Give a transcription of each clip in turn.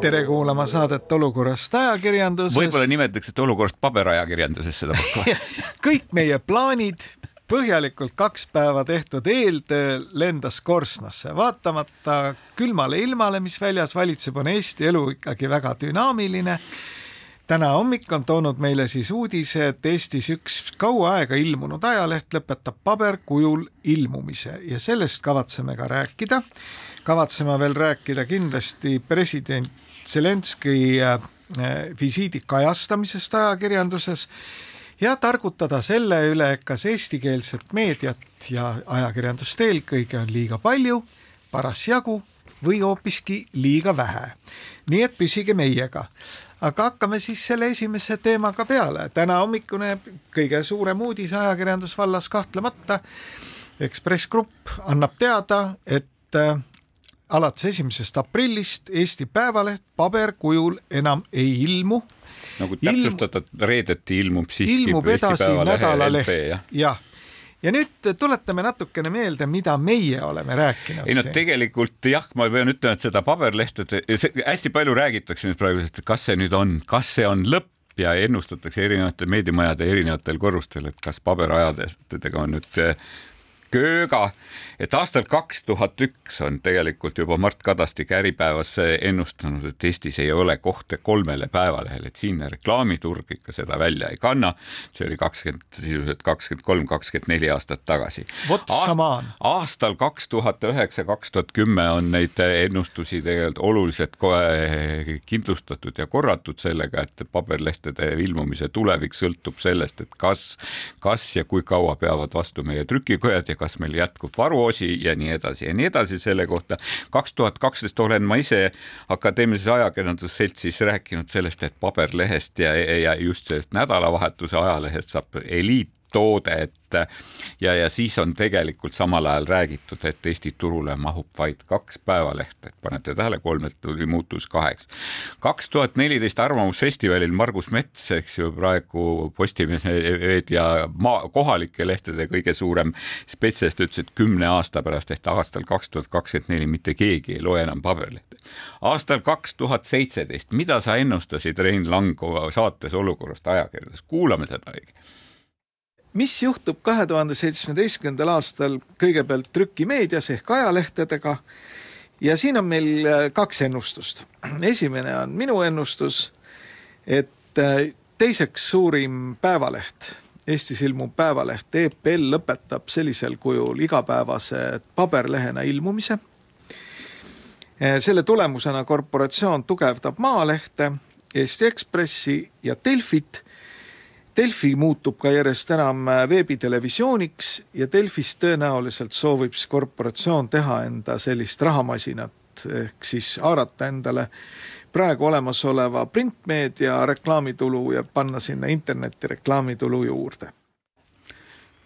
tere kuulama saadet Olukorrast ajakirjanduses. võib-olla nimetatakse, et olukorrast paberajakirjanduses seda pakkuva kõik meie plaanid, põhjalikult kaks päeva tehtud eeltöö lendas korstnasse, vaatamata külmale ilmale, mis väljas valitseb, on Eesti elu ikkagi väga dünaamiline. täna hommik on toonud meile siis uudise, et Eestis üks kaua aega ilmunud ajaleht lõpetab paberkujul ilmumise ja sellest kavatseme ka rääkida. kavatseme veel rääkida kindlasti president Zelenskõi äh, visiidi kajastamisest ajakirjanduses ja targutada selle üle, kas eestikeelset meediat ja ajakirjandust eelkõige on liiga palju, parasjagu või hoopiski liiga vähe. nii et püsige meiega. aga hakkame siis selle esimese teemaga peale. täna hommikune kõige suurem uudis ajakirjandusvallas kahtlemata. Ekspress Grupp annab teada, et äh, alates esimesest aprillist Eesti Päevaleht paberkujul enam ei ilmu. nagu täpsustatud Ilm..., reedeti ilmub siiski ilmub edasi nädalaleht, jah ja. ja nüüd tuletame natukene meelde, mida meie oleme rääkinud. ei no tegelikult jah, ma pean ütlema, et seda paberlehtede, hästi palju räägitakse nüüd praegu et kas see nüüd on, kas see on lõpp ja ennustatakse erinevate meediamajade erinevatel korrustel, et kas paberajadega on nüüd kööga, et aastal kaks tuhat üks on tegelikult juba Mart Kadastik Äripäevas ennustanud, et Eestis ei ole kohta kolmele päevalehele, et siinne reklaamiturg ikka seda välja ei kanna. see oli kakskümmend, sisuliselt kakskümmend kolm, kakskümmend neli aastat tagasi. Aast, aastal kaks tuhat üheksa, kaks tuhat kümme on neid ennustusi tegelikult oluliselt kohe kindlustatud ja korratud sellega, et paberlehtede ilmumise tulevik sõltub sellest, et kas, kas ja kui kaua peavad vastu meie trükikojad ja kas meil jätkub varuosi ja nii edasi ja nii edasi selle kohta. kaks tuhat kaksteist olen ma ise Akadeemilises Ajakirjandusseltsis rääkinud sellest, et paberlehest ja, ja just sellest nädalavahetuse ajalehest saab eliit toode, et ja, ja siis on tegelikult samal ajal räägitud, et Eesti turule mahub vaid kaks päevalehte, et panete tähele, kolmelt tuli muutus kaheks. kaks tuhat neliteist Arvamusfestivalil Margus Mets, eks ju, praegu Postimees meedia maa, kohalike lehtede kõige suurem spetsialist ütles, et kümne aasta pärast ehk aastal kaks tuhat kakskümmend neli mitte keegi ei loe enam paberlehte. aastal kaks tuhat seitseteist, mida sa ennustasid Rein Lango saates olukorrast ajakirjanduses, kuulame seda õige mis juhtub kahe tuhande seitsmeteistkümnendal aastal kõigepealt trükimeedias ehk ajalehtedega ja siin on meil äh, kaks ennustust. esimene on minu ennustus, et äh, teiseks suurim päevaleht, Eestis ilmuv päevaleht EPL lõpetab sellisel kujul igapäevase paberlehena ilmumise. Äh, selle tulemusena korporatsioon tugevdab Maalehte, Eesti Ekspressi ja Delfit Delfi muutub ka järjest enam äh, veebitelevisiooniks ja Delfis tõenäoliselt soovib see korporatsioon teha enda sellist rahamasinat ehk siis haarata endale praegu olemasoleva printmeedia reklaamitulu ja panna sinna interneti reklaamitulu juurde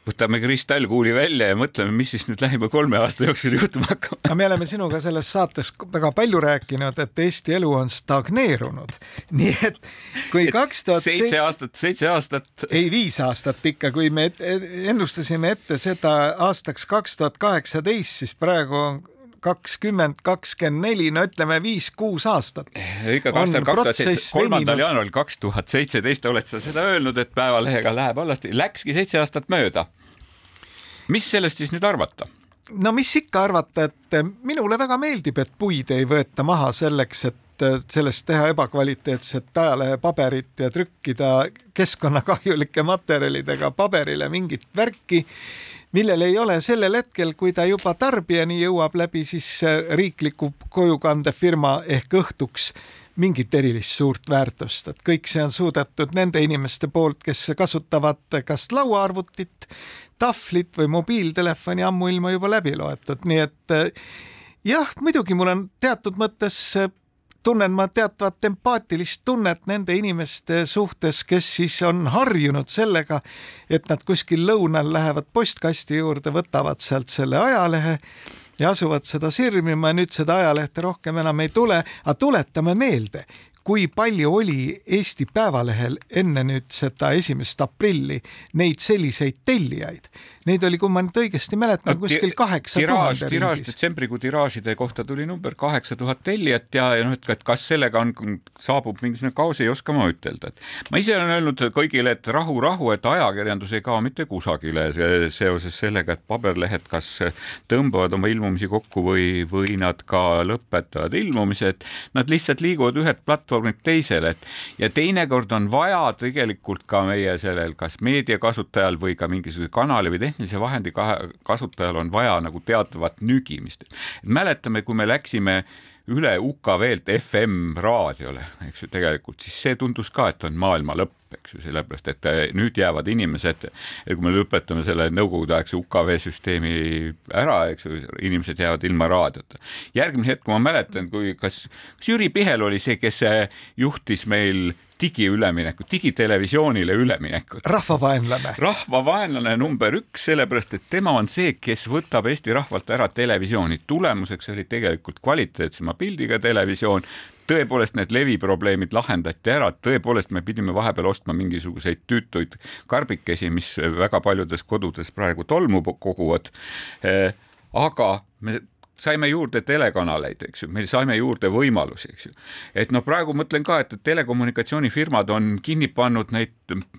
võtame kristallkuuli välja ja mõtleme, mis siis nüüd lähima kolme aasta jooksul juhtuma hakkab. no me oleme sinuga selles saates väga palju rääkinud, et Eesti elu on stagneerunud, nii et kui kaks tuhat seitse aastat, seitse aastat. ei, viis aastat ikka, kui me ennustasime ette seda aastaks kaks tuhat kaheksateist, siis praegu on kakskümmend, kakskümmend neli, no ütleme viis-kuus aastat. ikka aastal kaks tuhat seitse, kolmandal jaanuaril kaks tuhat seitseteist oled sa seda öelnud, et Päevalehega läheb halvasti, läkski seitse aastat mööda. mis sellest siis nüüd arvata? no mis ikka arvata, et minule väga meeldib, et puid ei võeta maha selleks, et sellest teha ebakvaliteetset ajalehepaberit ja trükkida keskkonnakahjulike materjalidega paberile mingit värki millel ei ole sellel hetkel, kui ta juba tarbijani jõuab läbi siis äh, riikliku kojukandefirma ehk õhtuks mingit erilist suurt väärtust, et kõik see on suudetud nende inimeste poolt, kes kasutavad kas lauaarvutit, tahvlit või mobiiltelefoni ammuilma juba läbi loetud, nii et äh, jah, muidugi mul on teatud mõttes äh, tunnen ma teatavat empaatilist tunnet nende inimeste suhtes, kes siis on harjunud sellega, et nad kuskil lõunal lähevad postkasti juurde, võtavad sealt selle ajalehe ja asuvad seda sirmima nüüd seda ajalehte rohkem enam ei tule, aga tuletame meelde, kui palju oli Eesti Päevalehel enne nüüd seda esimest aprilli neid selliseid tellijaid. Neid oli, kui ma nüüd õigesti mäletan no,, kuskil kaheksa tuhande tiraaž, detsembrikuu tiraažide kohta tuli number kaheksa tuhat tellijat ja, ja noh, et, et kas sellega on, saabub mingisugune kaos, ei oska ma ütelda, et ma ise olen öelnud kõigile, et rahu, rahu, et ajakirjandus ei kao mitte kusagile seoses sellega, et paberlehed kas tõmbavad oma ilmumisi kokku või, või nad ka lõpetavad ilmumise, et nad lihtsalt liiguvad ühelt platvormilt teisele, et ja teinekord on vaja tegelikult ka meie sellel kas meediakasutajal või ka mingisuguse kanali või tehnilise vahendi kasutajal on vaja nagu teatavat nügimist. mäletame, kui me läksime üle UKV-lt FM raadiole, eks ju, tegelikult siis see tundus ka, et on maailma lõpp, eks ju, sellepärast et eh, nüüd jäävad inimesed, kui me lõpetame selle nõukogudeaegse UKV süsteemi ära, eks ju, inimesed jäävad ilma raadiota. järgmine hetk ma mäletan, kui kas, kas Jüri Pihel oli see, kes juhtis meil digiüleminekut, digitelevisioonile üleminekut. rahvavaenlane. rahvavaenlane number üks, sellepärast et tema on see, kes võtab Eesti rahvalt ära televisiooni. tulemuseks oli tegelikult kvaliteetsema pildiga televisioon, tõepoolest need leviprobleemid lahendati ära, tõepoolest me pidime vahepeal ostma mingisuguseid tüütuid karbikesi, mis väga paljudes kodudes praegu tolmu koguvad. Aga me saime juurde telekanaleid, eks ju, me saime juurde võimalusi, eks ju. et noh, praegu mõtlen ka, et telekommunikatsioonifirmad on kinni pannud neid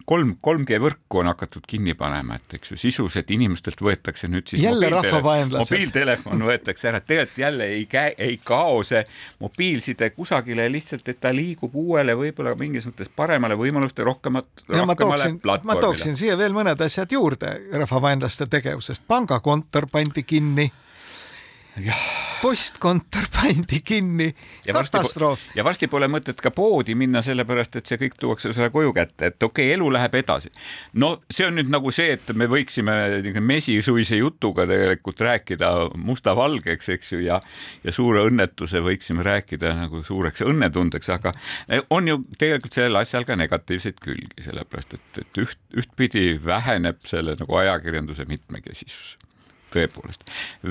kolm, 3G võrku on hakatud kinni panema, et eks ju, sisuliselt inimestelt võetakse nüüd siis jälle rahvavaenlased. mobiiltelefon võetakse ära, tegelikult jälle ei käi, ei kao see mobiilside kusagile lihtsalt, et ta liigub uuele, võib-olla mingis mõttes paremale võimaluste rohkemat, rohkemale platvormile. ma tooksin siia veel mõned asjad juurde rahvavaenlaste tegevusest, pangakontor pandi kinni postkontor pandi kinni, katastroof. ja varsti pole mõtet ka poodi minna, sellepärast et see kõik tuuakse sulle koju kätte, et okei okay,, elu läheb edasi. no see on nüüd nagu see, et me võiksime mesisuise jutuga tegelikult rääkida mustavalgeks, eks ju, ja ja suure õnnetuse võiksime rääkida nagu suureks õnnetundeks, aga on ju tegelikult sellel asjal ka negatiivseid külgi, sellepärast et, et üht, ühtpidi väheneb selle nagu ajakirjanduse mitmekesisus tõepoolest.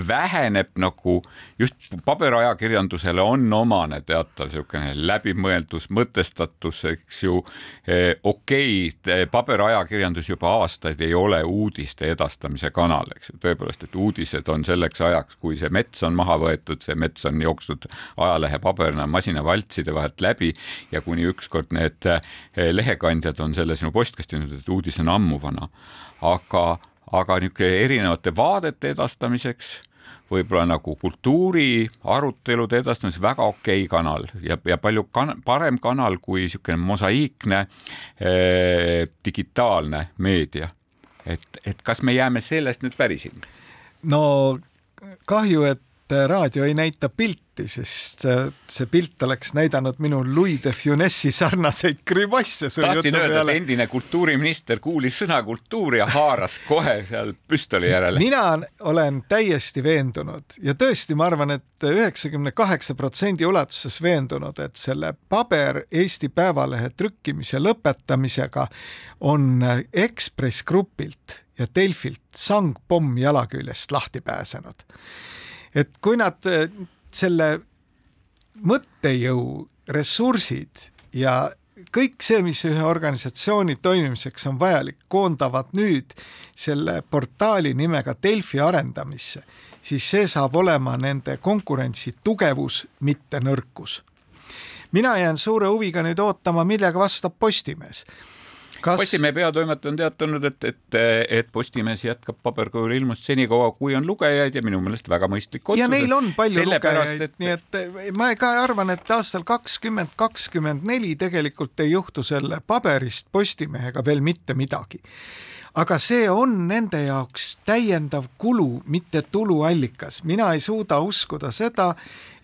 Väheneb nagu just paberajakirjandusele on omane teatav niisugune läbimõeldus, mõtestatus, eks ju. Eh, okei okay,, paberajakirjandus juba aastaid ei ole uudiste edastamise kanal, eks ju, tõepoolest, et uudised on selleks ajaks, kui see mets on maha võetud, see mets on jooksnud ajalehe paberina masinavaltside vahelt läbi ja kuni ükskord need eh, lehekandjad on selle sinu postkasti jõudnud, et uudis on ammu vana, aga aga niisugune erinevate vaadete edastamiseks, võib-olla nagu kultuuri arutelude edastamiseks väga okei okay kanal ja, ja palju kan parem kanal kui niisugune mosaiikne eh, digitaalne meedia. et, et kas me jääme sellest nüüd päris ilma? no kahju, et raadio ei näita pilti, sest see pilt oleks näidanud minu Louis de Funessi sarnaseid grimasse. tahtsin öelda, et endine kultuuriminister kuulis sõna kultuur ja haaras kohe seal püstoli järele. mina olen täiesti veendunud ja tõesti, ma arvan, et üheksakümne kaheksa protsendi ulatuses veendunud, et selle paber Eesti Päevalehe trükkimise lõpetamisega on Ekspress Grupilt ja Delfilt sangpomm jala küljest lahti pääsenud et kui nad äh, selle mõttejõu, ressursid ja kõik see, mis ühe organisatsiooni toimimiseks on vajalik, koondavad nüüd selle portaali nimega Delfi arendamisse, siis see saab olema nende konkurentsi tugevus, mitte nõrkus. mina jään suure huviga nüüd ootama, millega vastab Postimees Kas... Postimehe peatoimetaja on teatanud, et, et, et Postimees jätkab paberkujul ilmust senikaua, kui on lugejaid ja minu meelest väga mõistlik otsus. ja neil on palju lugejaid et..., nii et ma ka arvan, et aastal kakskümmend kakskümmend neli tegelikult ei juhtu selle paberist Postimehega veel mitte midagi aga see on nende jaoks täiendav kulu, mitte tuluallikas. mina ei suuda uskuda seda,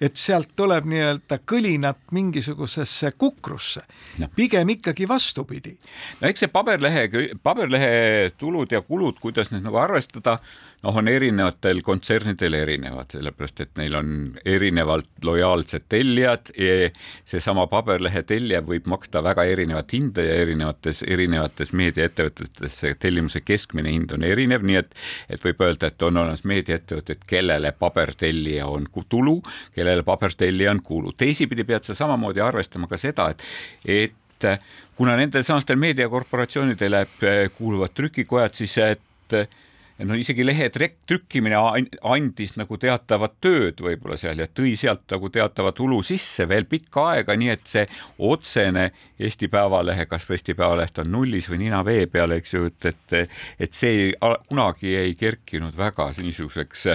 et sealt tuleb nii-öelda kõlinat mingisugusesse kukrusse no.. pigem ikkagi vastupidi. no eks see paberlehe, paberlehe tulud ja kulud, kuidas neid nagu arvestada noh, on erinevatel kontsernidel erinevad, sellepärast et neil on erinevalt lojaalsed tellijad. seesama paberlehe tellija võib maksta väga erinevat hinda ja erinevates, erinevates meediaettevõtetes see tellimuse keskmine hind on erinev, nii et, et võib öelda, et on olemas meediaettevõtted, kellele pabertellija on tulu, kellele pabertellija on kulu. teisipidi pead sa samamoodi arvestama ka seda, et, et kuna nendel samastel meediakorporatsioonidele kuuluvad trükikojad, siis et no isegi lehe trükkimine andis nagu teatavat tööd võib-olla seal ja tõi sealt nagu teatava tulu sisse veel pikka aega, nii et see otsene Eesti Päevalehe, kas või Eesti Päevaleht on nullis või nina vee peal, eks ju, et, et, et see kunagi ei kerkinud väga niisuguseks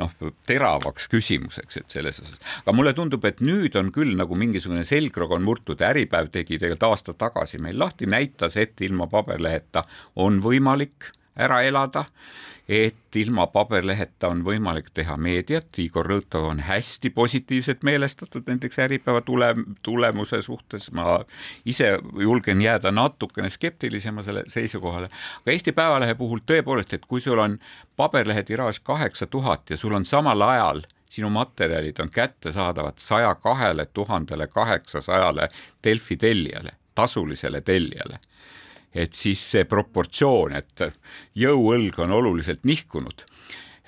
noh, teravaks küsimuseks, et selles osas. aga mulle tundub, et nüüd on küll nagu mingisugune selgroog on murtud, Äripäev tegi tegelikult aasta tagasi meil lahti, näitas, et ilma paberleheta on võimalik ära elada, et ilma paberleheta on võimalik teha meediat, Igor Rõõtov on hästi positiivselt meelestatud näiteks Äripäeva tule, tulemuse suhtes, ma ise julgen jääda natukene skeptilisemale seisukohale, aga Eesti Päevalehe puhul tõepoolest, et kui sul on paberlehe tiraaž kaheksa tuhat ja sul on samal ajal sinu materjalid on kättesaadavad saja kahele tuhandele kaheksasajale Delfi tellijale, tasulisele tellijale et siis see proportsioon, et jõuõlg on oluliselt nihkunud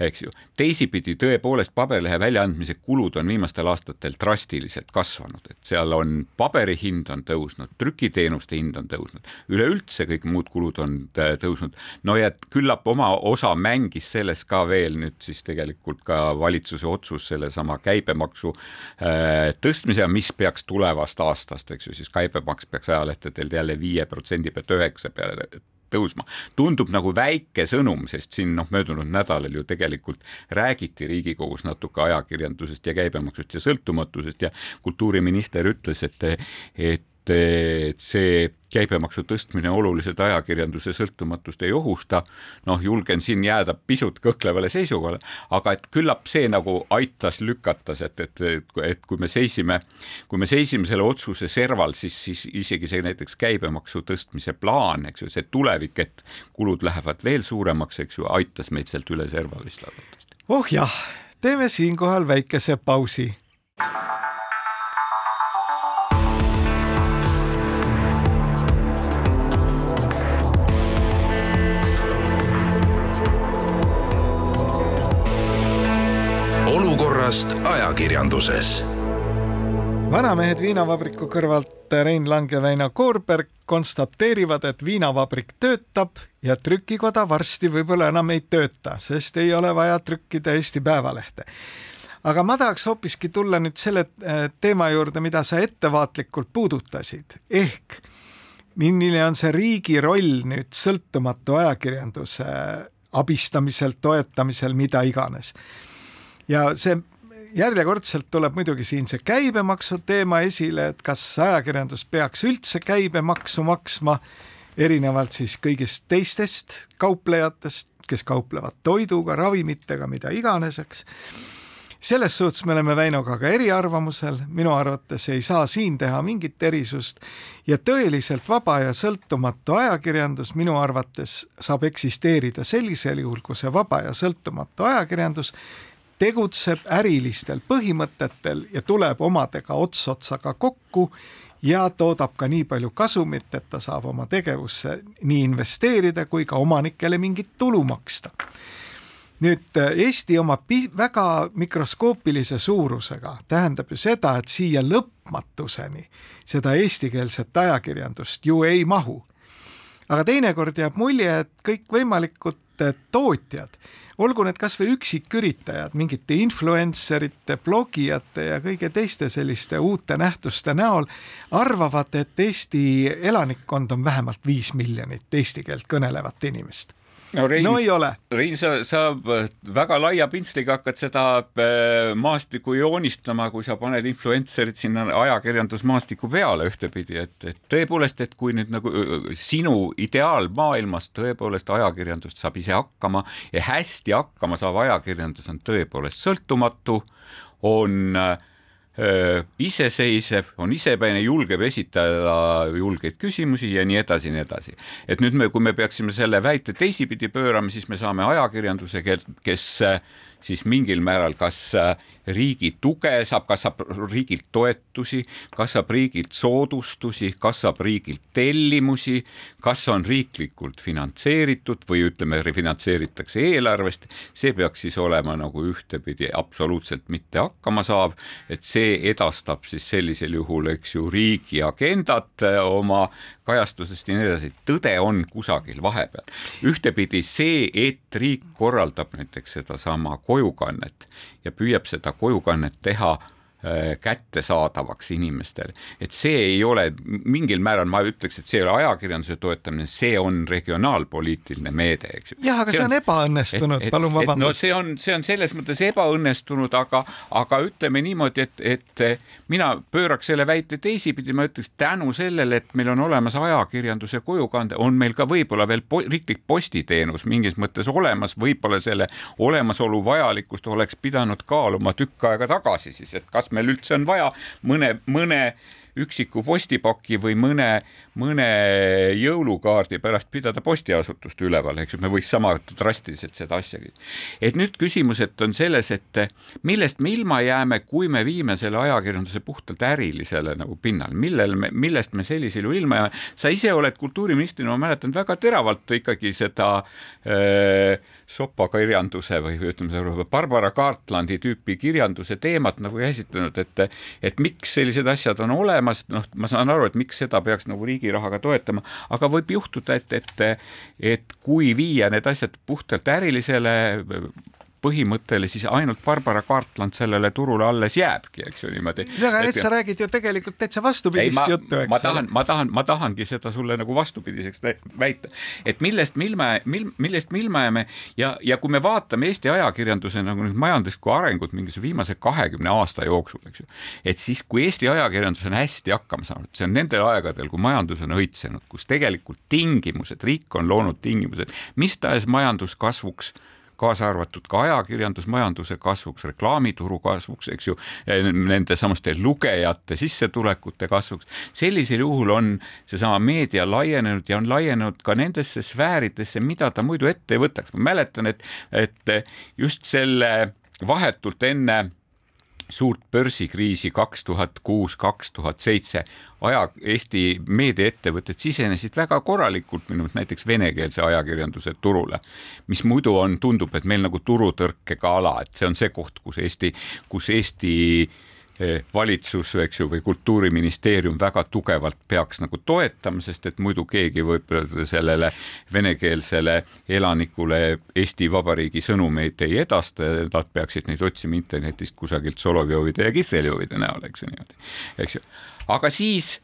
eks ju. teisipidi tõepoolest paberlehe väljaandmise kulud on viimastel aastatel drastiliselt kasvanud, et seal on paberi hind on tõusnud, trükiteenuste hind on tõusnud, üleüldse kõik muud kulud on tõusnud. no ja küllap oma osa mängis selles ka veel nüüd siis tegelikult ka valitsuse otsus sellesama käibemaksu äh, tõstmise, mis peaks tulevast aastast, eks ju, siis käibemaks peaks ajalehtedel jälle viie protsendi pealt üheksa peale tõusma. tundub nagu väike sõnum, sest siin noh, möödunud nädalal ju tegelikult räägiti Riigikogus natuke ajakirjandusest ja käibemaksust ja sõltumatusest ja kultuuriminister ütles, et, et et see käibemaksu tõstmine oluliselt ajakirjanduse sõltumatust ei ohusta. noh, julgen siin jääda pisut kõhklevale seisukohale, aga et küllap see nagu aitas lükata, et, et, et kui me seisime, kui me seisime selle otsuse serval, siis, siis isegi see näiteks käibemaksu tõstmise plaan, eks ju, see tulevik, et kulud lähevad veel suuremaks, eks ju, aitas meid sealt üle serva vist arvatavasti. oh jah, teeme siinkohal väikese pausi olukorrast ajakirjanduses. vanamehed viinavabriku kõrvalt Rein Lang ja Väino Koorberg konstateerivad, et viinavabrik töötab ja trükikoda varsti võib-olla enam ei tööta, sest ei ole vaja trükkida Eesti Päevalehte. Aga ma tahaks hoopiski tulla nüüd selle äh, teema juurde, mida sa ettevaatlikult puudutasid, ehk milline on see riigi roll nüüd sõltumatu ajakirjanduse abistamisel, toetamisel, mida iganes. Ja see järjekordselt tuleb muidugi siin see käibemaksu teema esile, et kas ajakirjandus peaks üldse käibemaksu maksma, erinevalt siis kõigist teistest kauplejatest, kes kauplevad toiduga, ravimitega, mida iganes, eks. selles suhtes me oleme Väinoga ka eriarvamusel, minu arvates ei saa siin teha mingit erisust ja tõeliselt vaba ja sõltumatu ajakirjandus minu arvates saab eksisteerida sellisel juhul, kui see vaba ja sõltumatu ajakirjandus tegutseb ärilistel põhimõtetel ja tuleb omadega ots otsaga kokku ja toodab ka nii palju kasumit, et ta saab oma tegevusse nii investeerida kui ka omanikele mingit tulu maksta. nüüd Eesti oma väga mikroskoopilise suurusega tähendab ju seda, et siia lõpmatuseni seda eestikeelset ajakirjandust ju ei mahu. aga teinekord jääb mulje, et kõikvõimalikud tootjad olgu need kasvõi üksiküritajad mingite influencerite, blogijate ja kõige teiste selliste uute nähtuste näol, arvavad, et Eesti elanikkond on vähemalt viis miljonit eesti keelt kõnelevat inimest no, Rein, no ei ole. Rein, sa, sa väga laia pintsliga hakkad seda äh, maastikku joonistama, kui sa paned influencer'id sinna ajakirjandusmaastiku peale ühtepidi, et, et tõepoolest, et kui nüüd nagu sinu ideaalmaailmas tõepoolest ajakirjandust saab ise hakkama ja hästi hakkama saav ajakirjandus on tõepoolest sõltumatu, on äh, iseseisev, on isepäine, julgeb esitada julgeid küsimusi ja nii edasi ja nii edasi. et nüüd me, kui me peaksime selle väite teisipidi pöörama, siis me saame ajakirjanduse, kes siis mingil määral kas äh, riigi tuge saab, kas saab riigilt toetusi, kas saab riigilt soodustusi, kas saab riigilt tellimusi, kas on riiklikult finantseeritud või ütleme, refinantseeritakse eelarvest, see peaks siis olema nagu ühtepidi absoluutselt mitte hakkama saav, et see edastab siis sellisel juhul, eks ju, riigi agendat äh, oma kajastusest ja nii edasi, tõde on kusagil vahepeal. ühtepidi see, et riik korraldab näiteks sedasama kojukannet ja püüab seda kojukannet teha kättesaadavaks inimestele, et see ei ole mingil määral, ma ütleks, et see ei ole ajakirjanduse toetamine, see on regionaalpoliitiline meede, eks ju. jah, aga see on, on ebaõnnestunud, palun vabandust. no see on, see on selles mõttes ebaõnnestunud, aga, aga ütleme niimoodi, et, et mina pööraks selle väite teisipidi, ma ütleks tänu sellele, et meil on olemas ajakirjanduse kojukande, on meil ka võib-olla veel po riiklik postiteenus mingis mõttes olemas, võib-olla selle olemasolu vajalikkust oleks pidanud kaaluma tükk aega tagasi siis, et kas kas meil üldse on vaja mõne, mõne üksiku postipaki või mõne, mõne jõulukaardi pärast pidada postiasutust üleval, eks ju, me võiks sama drastiliselt seda asja. et nüüd küsimus, et on selles, et millest me ilma jääme, kui me viime selle ajakirjanduse puhtalt ärilisele nagu pinnal, millel me, millest me sellisel juhul ilma jääme. sa ise oled kultuuriministrina, ma mäletan väga teravalt ikkagi seda äh, sopakirjanduse või ütleme, Barbara Cartlandi tüüpi kirjanduse teemat nagu käsitlenud, et, et miks sellised asjad on olemas, noh, ma saan aru, et miks seda peaks nagu riigi rahaga toetama, aga võib juhtuda, et, et, et kui viia need asjad puhtalt ärilisele põhimõttele siis ainult Barbara Cartland sellele turule alles jääbki, eks ju niimoodi. aga nüüd sa räägid ju tegelikult täitsa vastupidist juttu, eks ma tahan, ma tahan, ma tahangi seda sulle nagu vastupidiseks väita, et millest me ilma, mil, millest me ilma jääme ja, ja kui me vaatame Eesti ajakirjanduse nagu nüüd majanduslikku arengut mingisuguse viimase kahekümne aasta jooksul, eks ju, et siis, kui Eesti ajakirjandus on hästi hakkama saanud, see on nendel aegadel, kui majandus on õitsenud, kus tegelikult tingimused, riik on loonud tingimused mis tahes majanduskasvuks kaasa arvatud ka ajakirjandusmajanduse kasvuks, reklaamituru kasvuks, eks ju, nende samaste lugejate sissetulekute kasvuks. sellisel juhul on seesama meedia laienenud ja on laienenud ka nendesse sfääridesse, mida ta muidu ette ei võtaks. ma mäletan, et, et just selle vahetult enne suurt börsikriisi kaks tuhat kuus, kaks tuhat seitse. Aja, Eesti meediaettevõtted sisenesid väga korralikult minu näiteks venekeelse ajakirjanduse turule, mis muidu on, tundub, et meil nagu turutõrkega ala, et see on see koht, kus Eesti, kus Eesti äh, valitsus, eks ju, või Kultuuriministeerium väga tugevalt peaks nagu toetama, sest et muidu keegi võib-olla sellele venekeelsele elanikule Eesti Vabariigi sõnumeid ei edasta ja nad peaksid neid otsima internetist kusagilt Solovjovide ja Kisseljovide näol, eks ju niimoodi, eks ju. aga siis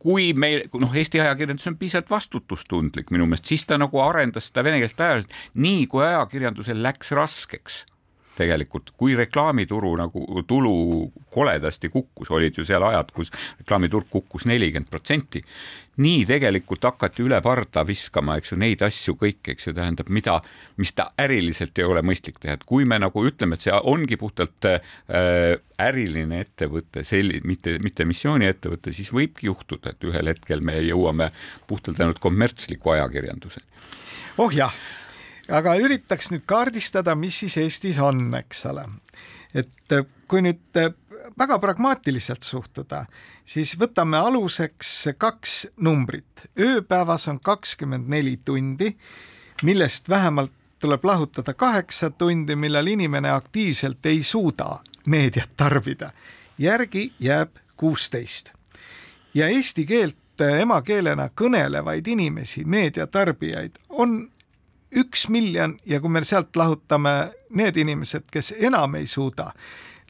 kui meil, noh, Eesti ajakirjandus on piisavalt vastutustundlik minu meelest, siis ta nagu arendas seda venekeelset ajakirjandust, nii kui ajakirjandusel läks raskeks tegelikult, kui reklaamituru nagu tulu koledasti kukkus, olid ju seal ajad, kus reklaamiturg kukkus nelikümmend protsenti. nii tegelikult hakati üle parda viskama, eks ju, neid asju kõik, eks ju, tähendab, mida, mis ta äriliselt ei ole mõistlik teha, et kui me nagu ütleme, et see ongi puhtalt äh, äriline ettevõte, selline, mitte, mitte missiooniettevõte, siis võibki juhtuda, et ühel hetkel me jõuame puhtalt ainult kommertsliku ajakirjanduseni. oh jah aga üritaks nüüd kaardistada, mis siis Eestis on, eks ole. et äh, kui nüüd äh, väga pragmaatiliselt suhtuda, siis võtame aluseks kaks numbrit. ööpäevas on kakskümmend neli tundi, millest vähemalt tuleb lahutada kaheksa tundi, millal inimene aktiivselt ei suuda meediat tarbida. järgi jääb kuusteist. ja eesti keelt emakeelena kõnelevaid inimesi, meediatarbijaid, on üks miljon ja kui me sealt lahutame need inimesed, kes enam ei suuda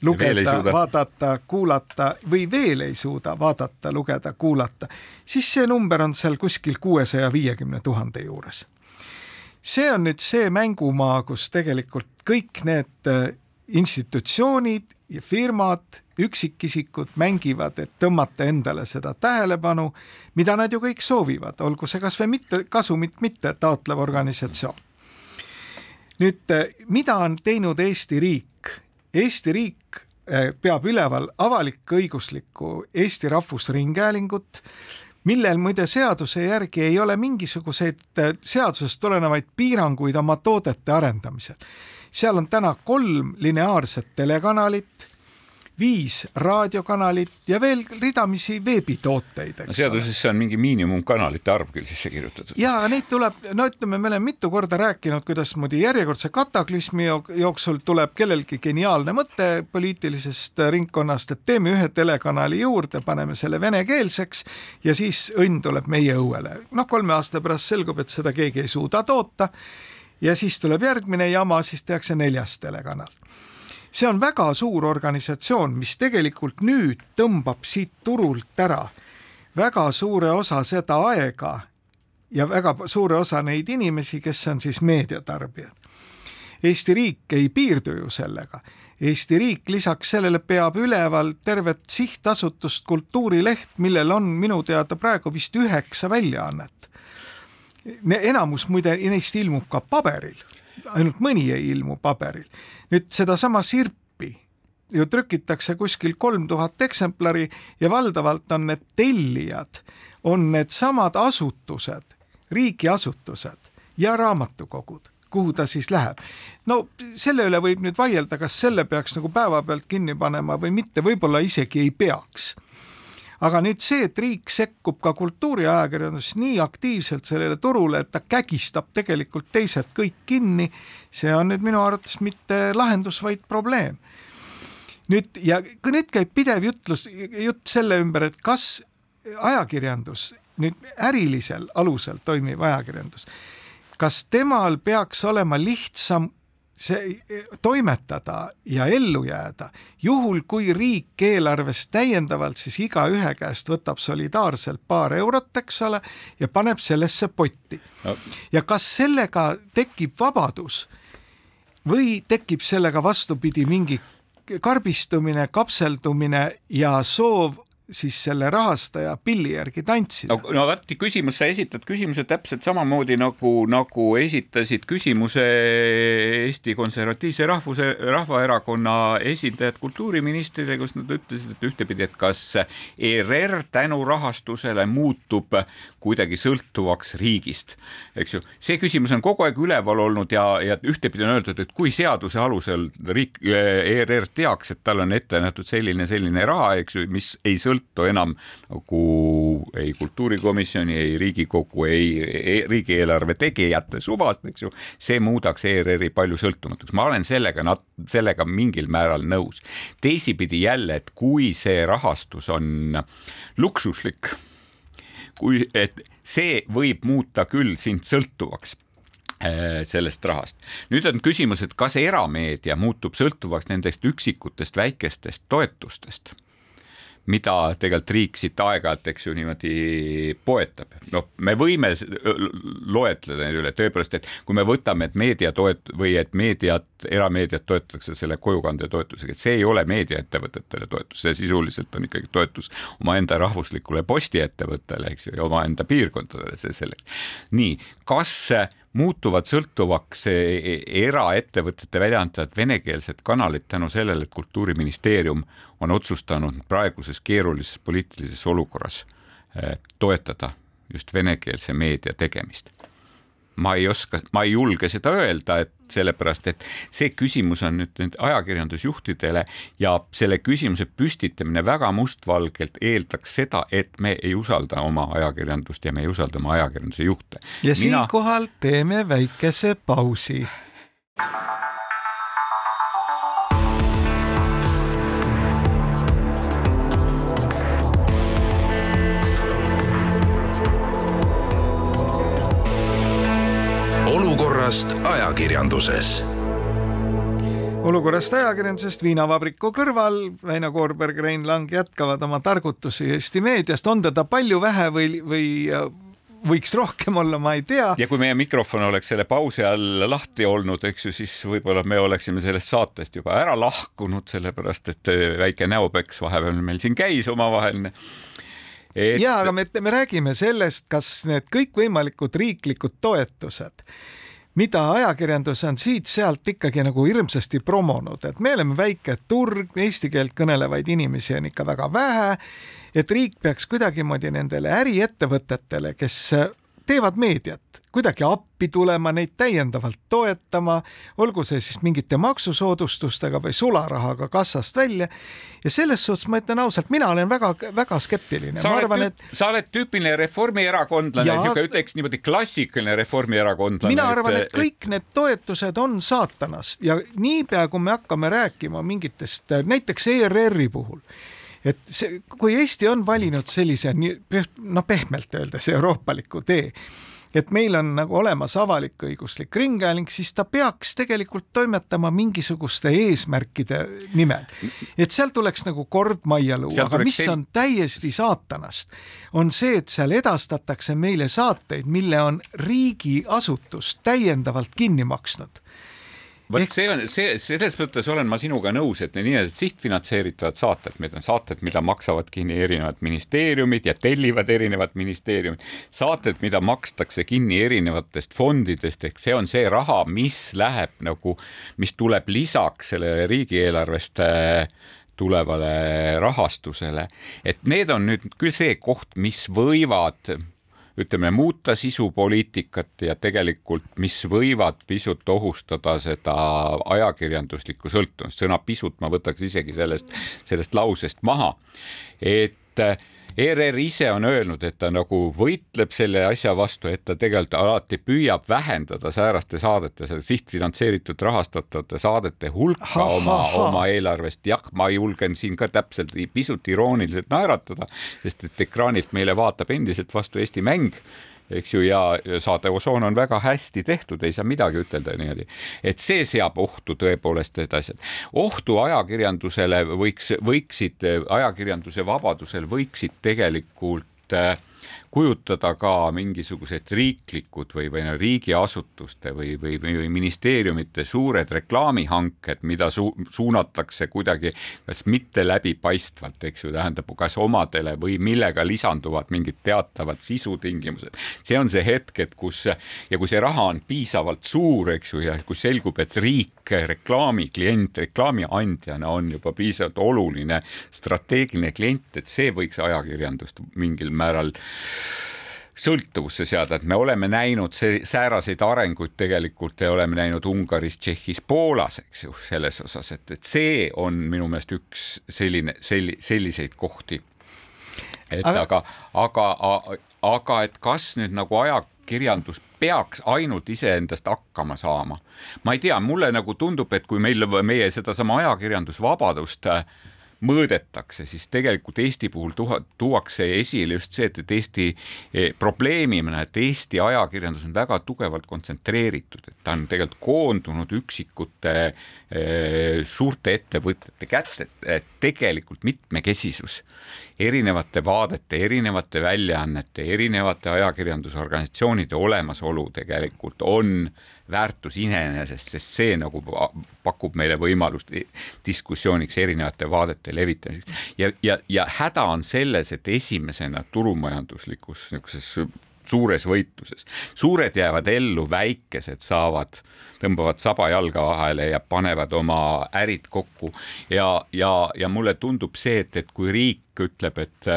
lugeda, vaadata, kuulata või veel ei suuda vaadata, lugeda, kuulata, siis see number on seal kuskil kuuesaja viiekümne tuhande juures. see on nüüd see mängumaa, kus tegelikult kõik need institutsioonid ja firmad, üksikisikud mängivad, et tõmmata endale seda tähelepanu, mida nad ju kõik soovivad, olgu see kasvõi mitte kasumit mitte taotlev organisatsioon. nüüd, mida on teinud Eesti riik? Eesti riik eh, peab üleval avalik-õiguslikku Eesti Rahvusringhäälingut, millel muide seaduse järgi ei ole mingisuguseid eh, seadusest tulenevaid piiranguid oma toodete arendamisel seal on täna kolm lineaarset telekanalit, viis raadiokanalit ja veel ridamisi veebitooteid. seadusesse on mingi miinimumkanalite arv küll sisse kirjutatud. ja neid tuleb, no ütleme, me oleme mitu korda rääkinud, kuidasmoodi järjekordse kataklüsmi jooksul tuleb kellelgi geniaalne mõte poliitilisest ringkonnast, et teeme ühe telekanali juurde, paneme selle venekeelseks ja siis õnn tuleb meie õuele. noh, kolme aasta pärast selgub, et seda keegi ei suuda toota ja siis tuleb järgmine jama, siis tehakse neljas telekanal. See on väga suur organisatsioon, mis tegelikult nüüd tõmbab siit turult ära väga suure osa seda aega ja väga suure osa neid inimesi, kes on siis meediatarbijad. Eesti riik ei piirdu ju sellega. Eesti riik lisaks sellele peab üleval tervet sihtasutust Kultuurileht, millel on minu teada praegu vist üheksa väljaannet enamus muide neist ilmub ka paberil, ainult mõni ei ilmu paberil. nüüd sedasama Sirpi ju trükitakse kuskil kolm tuhat eksemplari ja valdavalt on need tellijad, on needsamad asutused, riigiasutused ja raamatukogud kuhu ta siis läheb. no selle üle võib nüüd vaielda, kas selle peaks nagu päevapealt kinni panema või mitte, võib-olla isegi ei peaks aga nüüd see, et riik sekkub ka kultuuriajakirjanduses nii aktiivselt sellele turule, et ta kägistab tegelikult teised kõik kinni, see on nüüd minu arvates mitte lahendus, vaid probleem. nüüd ja nüüd käib pidev jutlus, jutt selle ümber, et kas ajakirjandus, nüüd ärilisel alusel toimiv ajakirjandus, kas temal peaks olema lihtsam see toimetada ja ellu jääda, juhul kui riik eelarvest täiendavalt siis igaühe käest võtab solidaarselt paar eurot, eks ole, ja paneb sellesse potti. Ja kas sellega tekib vabadus või tekib sellega vastupidi mingi karbistumine, kapseldumine ja soov siis selle rahastaja pilli järgi tantsida. no, no vot, küsimus, sa esitad küsimuse täpselt samamoodi nagu, nagu esitasid küsimuse Eesti Konservatiivse Rahvuse, Rahvaerakonna esindajad kultuuriministrile, kus nad ütlesid, et ühtepidi, et kas ERR tänu rahastusele muutub kuidagi sõltuvaks riigist, eks ju. see küsimus on kogu aeg üleval olnud ja, ja ühtepidi on öeldud, et kui seaduse alusel riik, ERR teaks, et tal on ette nähtud selline, selline raha, eks ju, mis ei sõltu sõltu enam nagu ei kultuurikomisjoni, ei Riigikogu, ei, ei riigieelarve tegijate suvast, eks ju, see muudaks ERR-i palju sõltumatuks, ma olen sellega, sellega mingil määral nõus. teisipidi jälle, et kui see rahastus on luksuslik, kui, et see võib muuta küll sind sõltuvaks äh, sellest rahast. nüüd on küsimus, et kas erameedia muutub sõltuvaks nendest üksikutest väikestest toetustest mida tegelikult riik siit aeg-ajalt, eks ju, niimoodi poetab. noh, me võime loetleda neid üle, tõepoolest, et kui me võtame, et meedia toet- või et meediat, erameediat toetatakse selle kojukande toetusega, et see ei ole meediaettevõtetele toetus, see sisuliselt on ikkagi toetus omaenda rahvuslikule postiettevõttele, eks ju, ja omaenda piirkondadele, see selleks. nii, kas muutuvad sõltuvaks e, e, eraettevõtete väljaantavad venekeelsed kanalid tänu sellele, et Kultuuriministeerium on otsustanud praeguses keerulises poliitilises olukorras e, toetada just venekeelse meedia tegemist ma ei oska, ma ei julge seda öelda, et sellepärast, et see küsimus on nüüd nüüd ajakirjandusjuhtidele ja selle küsimuse püstitamine väga mustvalgelt eeldaks seda, et me ei usalda oma ajakirjandust ja me ei usalda oma ajakirjanduse juhte. ja Mina... siinkohal teeme väikese pausi. Olukorrast ajakirjanduses. Olukorrast ajakirjandusest viinavabriku kõrval Väino Koorberg, Rein Lang jätkavad oma targutusi Eesti meediast, on teda palju, vähe või, või võiks rohkem olla, ma ei tea. ja kui meie mikrofon oleks selle pausi all lahti olnud, eks ju, siis võib-olla me oleksime sellest saatest juba ära lahkunud, sellepärast et väike näopeks vahepeal meil siin käis omavaheline. Et.... ja, aga me, me räägime sellest, kas need kõikvõimalikud riiklikud toetused mida ajakirjandus on siit-sealt ikkagi nagu hirmsasti promonud, et me oleme väike turg, eesti keelt kõnelevaid inimesi on ikka väga vähe, et riik peaks kuidagimoodi nendele äriettevõtetele, kes teevad meediat, kuidagi appi tulema, neid täiendavalt toetama, olgu see siis mingite maksusoodustustega või sularahaga kassast välja. ja selles suhtes ma ütlen ausalt, mina olen väga-väga skeptiline. sa oled, et... sa oled tüüpiline reformierakondlane ja..., niisugune ütleks niimoodi klassikaline reformierakondlane. mina arvan, et kõik need toetused on saatanast ja niipea, kui me hakkame rääkima mingitest, näiteks ERR-i puhul et see, kui Eesti on valinud sellise noh, pehmelt öeldes euroopaliku tee, et meil on nagu olemas avalik-õiguslik ringhääling, siis ta peaks tegelikult toimetama mingisuguste eesmärkide nimel. et seal tuleks nagu kord majja luua, aga mis on täiesti saatanast, on see, et seal edastatakse meile saateid, mille on riigiasutus täiendavalt kinni maksnud vot see on, see, selles mõttes olen ma sinuga nõus, et need nii-öelda sihtfinantseeritavad saated, need on saated, mida maksavad kinni erinevad ministeeriumid ja tellivad erinevad ministeeriumid, saated, mida makstakse kinni erinevatest fondidest, ehk see on see raha, mis läheb nagu, mis tuleb lisaks sellele riigieelarvest äh, tulevale rahastusele, et need on nüüd küll see koht, mis võivad ütleme, muuta sisupoliitikat ja tegelikult, mis võivad pisut ohustada seda ajakirjanduslikku sõltuvust, sõna pisut ma võtaks isegi sellest, sellest lausest maha, et ERR ise on öelnud, et ta nagu võitleb selle asja vastu, et ta tegelikult alati püüab vähendada sääraste saadete, selle sihtfinantseeritud rahastatavate saadete hulka ha, oma, oma eelarvest. jah, ma julgen siin ka täpselt pisut irooniliselt naeratada, sest et ekraanilt meile vaatab endiselt vastu Eesti mäng eks ju, ja saade Osoon on väga hästi tehtud, ei saa midagi ütelda niimoodi. et see seab ohtu tõepoolest need asjad. ohtu ajakirjandusele võiks, võiksid, ajakirjanduse vabadusel võiksid tegelikult äh, kujutada ka mingisugused riiklikud või, või no riigiasutuste või, või, või ministeeriumite suured reklaamihanked, mida su suunatakse kuidagi kas mitte läbipaistvalt, eks ju, tähendab, kas omadele või millega lisanduvad mingid teatavad sisutingimused. see on see hetk, et kus ja kui see raha on piisavalt suur, eks ju, ja kus selgub, et riik reklaamiklient, reklaamiandjana on juba piisavalt oluline strateegiline klient, et see võiks ajakirjandust mingil määral sõltuvusse seada, et me oleme näinud see, sääraseid arenguid tegelikult ja oleme näinud Ungaris, Tšehhis, Poolas, eks ju, selles osas, et, et see on minu meelest üks selline, selli-, selliseid kohti. et aga, aga, aga, aga, et kas nüüd nagu ajakirjandus peaks ainult iseendast hakkama saama, ma ei tea, mulle nagu tundub, et kui meil, meie sedasama ajakirjandusvabadust äh, mõõdetakse, siis tegelikult Eesti puhul tuha, tuuakse esile just see, et, et Eesti eh, probleemina, et Eesti ajakirjandus on väga tugevalt kontsentreeritud, et ta on tegelikult koondunud üksikute eh, suurte ettevõtete kätte, et tegelikult mitmekesisus erinevate vaadete, erinevate väljaannete, erinevate ajakirjandusorganisatsioonide olemasolu tegelikult on väärtus iseenesest, sest see nagu pakub meile võimalust diskussiooniks erinevate vaadete levitamiseks. ja, ja, ja häda on selles, et esimesena turumajanduslikus niisuguses suures võitluses, suured jäävad ellu, väikesed saavad tõmbavad saba jalga vahele ja panevad oma ärid kokku ja, ja, ja mulle tundub see, et, et kui riik ütleb, et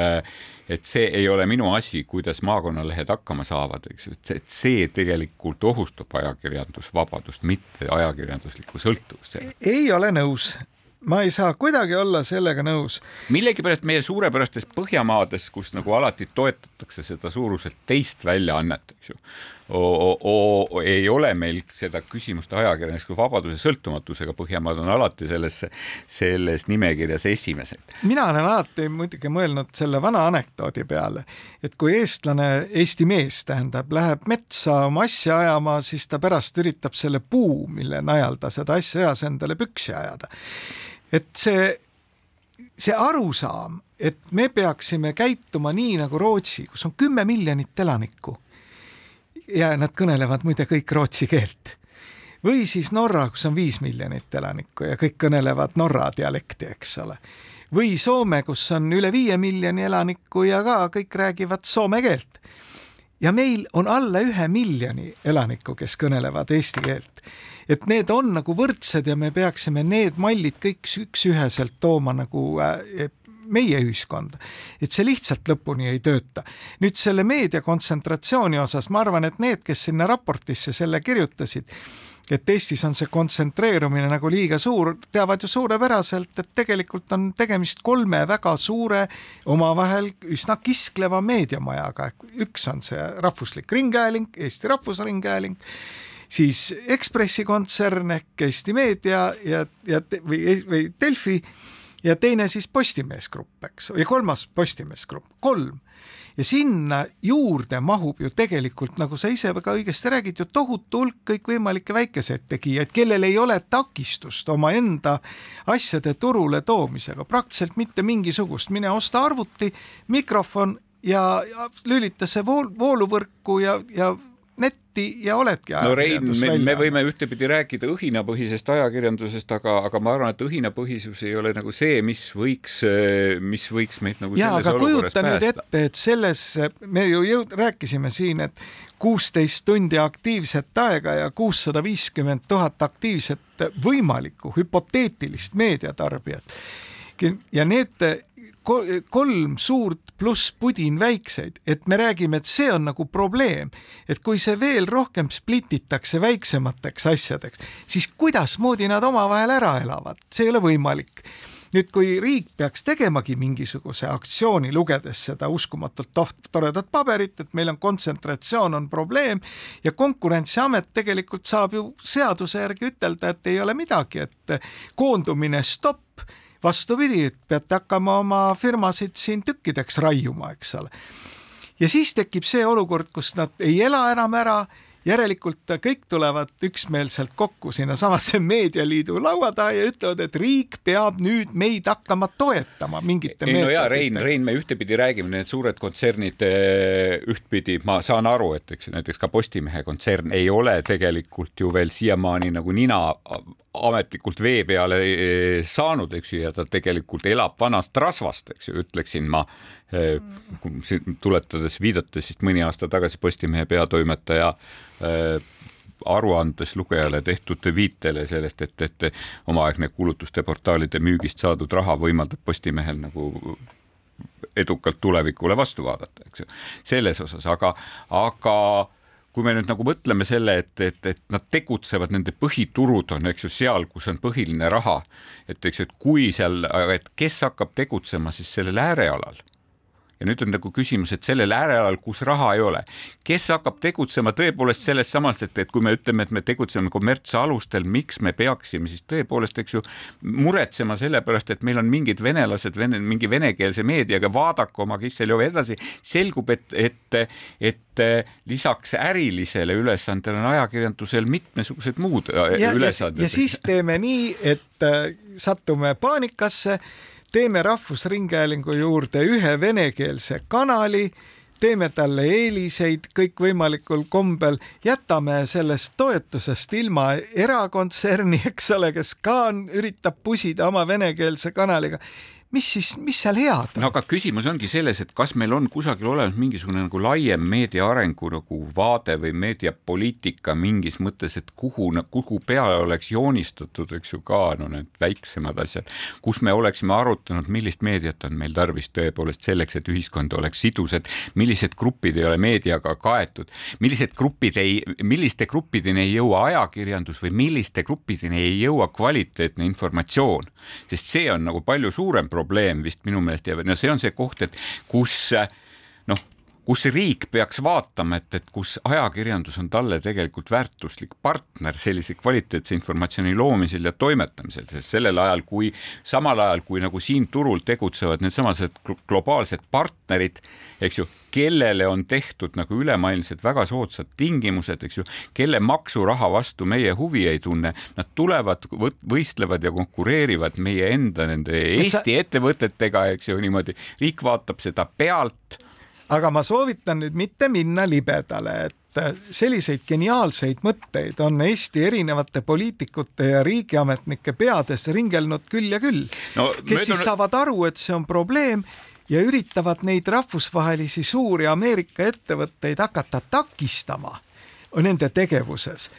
et see ei ole minu asi, kuidas maakonnalehed hakkama saavad, eks ju, et see tegelikult ohustab ajakirjandusvabadust, mitte ajakirjanduslikku sõltuvust. ei ole nõus, ma ei saa kuidagi olla sellega nõus. millegipärast meie suurepärastes Põhjamaades, kus nagu alati toetatakse seda suuruselt teist väljaannet, eks ju, ei ole meil seda küsimust ajakirjandusliku vabaduse sõltumatusega, Põhjamaad on alati sellesse, selles nimekirjas esimesed. mina olen alati muidugi mõelnud selle vana anekdoodi peale, et kui eestlane, Eesti mees tähendab, läheb metsa oma asja ajama, siis ta pärast üritab selle puu, mille najal ta seda asja ajas, endale püksi ajada. et see see arusaam, et me peaksime käituma nii nagu Rootsi, kus on kümme miljonit elanikku ja nad kõnelevad muide kõik rootsi keelt. või siis Norra, kus on viis miljonit elanikku ja kõik kõnelevad Norra dialekti, eks ole. või Soome, kus on üle viie miljoni elanikku ja ka kõik räägivad soome keelt. ja meil on alla ühe miljoni elanikku, kes kõnelevad eesti keelt et need on nagu võrdsed ja me peaksime need mallid kõik üks-üheselt tooma nagu äh, meie ühiskonda. et see lihtsalt lõpuni ei tööta. nüüd selle meedia kontsentratsiooni osas ma arvan, et need, kes sinna raportisse selle kirjutasid, et Eestis on see kontsentreerumine nagu liiga suur, teavad ju suurepäraselt, et tegelikult on tegemist kolme väga suure, omavahel üsna kiskleva meediamajaga. üks on see rahvuslik ringhääling, Eesti Rahvusringhääling, siis Ekspressi kontsern ehk Eesti Meedia ja, ja või, või Delfi ja teine siis Postimees Grupp, eks, ja kolmas Postimees Grupp, kolm. ja sinna juurde mahub ju tegelikult, nagu sa ise väga õigesti räägid, ju tohutu hulk kõikvõimalikke väikeseid tegijaid, kellel ei ole takistust omaenda asjade turule toomisega, praktiliselt mitte mingisugust, mine osta arvuti, mikrofon ja, ja lülita see vool, vooluvõrku ja, ja netti ja oledki no Rein, me, me võime ühtepidi rääkida õhinapõhisest ajakirjandusest, aga, aga ma arvan, et õhinapõhisus ei ole nagu see, mis võiks, mis võiks meid nagu ja, selles olukorras päästa. nüüd ette, et selles, me ju jõud-, rääkisime siin, et kuusteist tundi aktiivset aega ja kuussada viiskümmend tuhat aktiivset võimalikku hüpoteetilist meediatarbijat ja need kolm suurt pluss pudin väikseid, et me räägime, et see on nagu probleem, et kui see veel rohkem splititakse väiksemateks asjadeks, siis kuidasmoodi nad omavahel ära elavad, see ei ole võimalik. Nüüd, kui riik peaks tegemagi mingisuguse aktsiooni, lugedes seda uskumatult toht-, toredat paberit, et meil on kontsentratsioon, on probleem ja Konkurentsiamet tegelikult saab ju seaduse järgi ütelda, et ei ole midagi, et koondumine stopp vastupidi, et peate hakkama oma firmasid siin tükkideks raiuma, eks ole. ja siis tekib see olukord, kus nad ei ela enam ära järelikult kõik tulevad üksmeelselt kokku sinnasamasse meedialiidu laua taha ja ütlevad, et riik peab nüüd meid hakkama toetama mingite ei no jaa, Rein, Rein, me ühtepidi räägime, need suured kontsernid eh, ühtpidi, ma saan aru, et eks näiteks ka Postimehe kontsern ei ole tegelikult ju veel siiamaani nagu nina ametlikult vee peale eh, saanud, eks ju, ja ta tegelikult elab vanast rasvast, eks ju, ütleksin ma, eh, tuletades, viidates siis mõni aasta tagasi Postimehe peatoimetaja eh, aruandes lugejale tehtud viitele sellest, et, et omaaegne kuulutuste portaalide müügist saadud raha võimaldab Postimehel nagu edukalt tulevikule vastu vaadata, eks ju, selles osas, aga, aga kui me nüüd nagu mõtleme selle, et, et, et nad tegutsevad, nende põhiturud on, eks ju, seal, kus on põhiline raha, et eks ju, et kui seal, et kes hakkab tegutsema siis sellel äärealal ja nüüd on nagu küsimus, et sellel äärealal, kus raha ei ole, kes hakkab tegutsema tõepoolest sellest samast, et, et kui me ütleme, et me tegutseme kommertsalustel, miks me peaksime siis tõepoolest, eks ju, muretsema selle pärast, et meil on mingid venelased, vene, mingi venekeelse meediaga, vaadake oma Kisseljovi edasi, selgub, et, et, et lisaks ärilisele ülesandele on ajakirjandusel mitmesugused muud äh, ja, ülesanded. ja siis teeme nii, et äh, satume paanikasse teeme Rahvusringhäälingu juurde ühe venekeelse kanali, teeme talle eeliseid kõikvõimalikul kombel, jätame sellest toetusest ilma erakontserni, eks ole, kes ka on, üritab pusida oma venekeelse kanaliga mis siis, mis seal head on? no aga küsimus ongi selles, et kas meil on kusagil olemas mingisugune nagu laiem meedia arengu nagu vaade või meediapoliitika mingis mõttes, et kuhu, kuhu peale oleks joonistatud, eks ju ka no need väiksemad asjad, kus me oleksime arutanud, millist meediat on meil tarvis tõepoolest selleks, et ühiskond oleks sidus, et millised grupid ei ole meediaga kaetud, millised grupid ei, milliste gruppideni ei jõua ajakirjandus või milliste gruppideni ei jõua kvaliteetne informatsioon, sest see on nagu palju suurem probleem probleem vist minu meelest ja no see on see koht, et kus noh, kus riik peaks vaatama, et, et kus ajakirjandus on talle tegelikult väärtuslik partner sellise kvaliteetse informatsiooni loomisel ja toimetamisel, sest sellel ajal, kui samal ajal, kui nagu siin turul tegutsevad needsamased globaalsed partnerid, eks ju, kellele on tehtud nagu ülemaailmsed väga soodsad tingimused, eks ju, kelle maksuraha vastu meie huvi ei tunne, nad tulevad, võistlevad ja konkureerivad meie enda nende Eesti ettevõtetega, eks ju, niimoodi, riik vaatab seda pealt. Aga ma soovitan nüüd mitte minna libedale, et selliseid geniaalseid mõtteid on Eesti erinevate poliitikute ja riigiametnike peades ringelnud küll ja küll. No,, kes möödun... siis saavad aru, et see on probleem ja üritavad neid rahvusvahelisi suuri Ameerika ettevõtteid hakata takistama nende tegevuses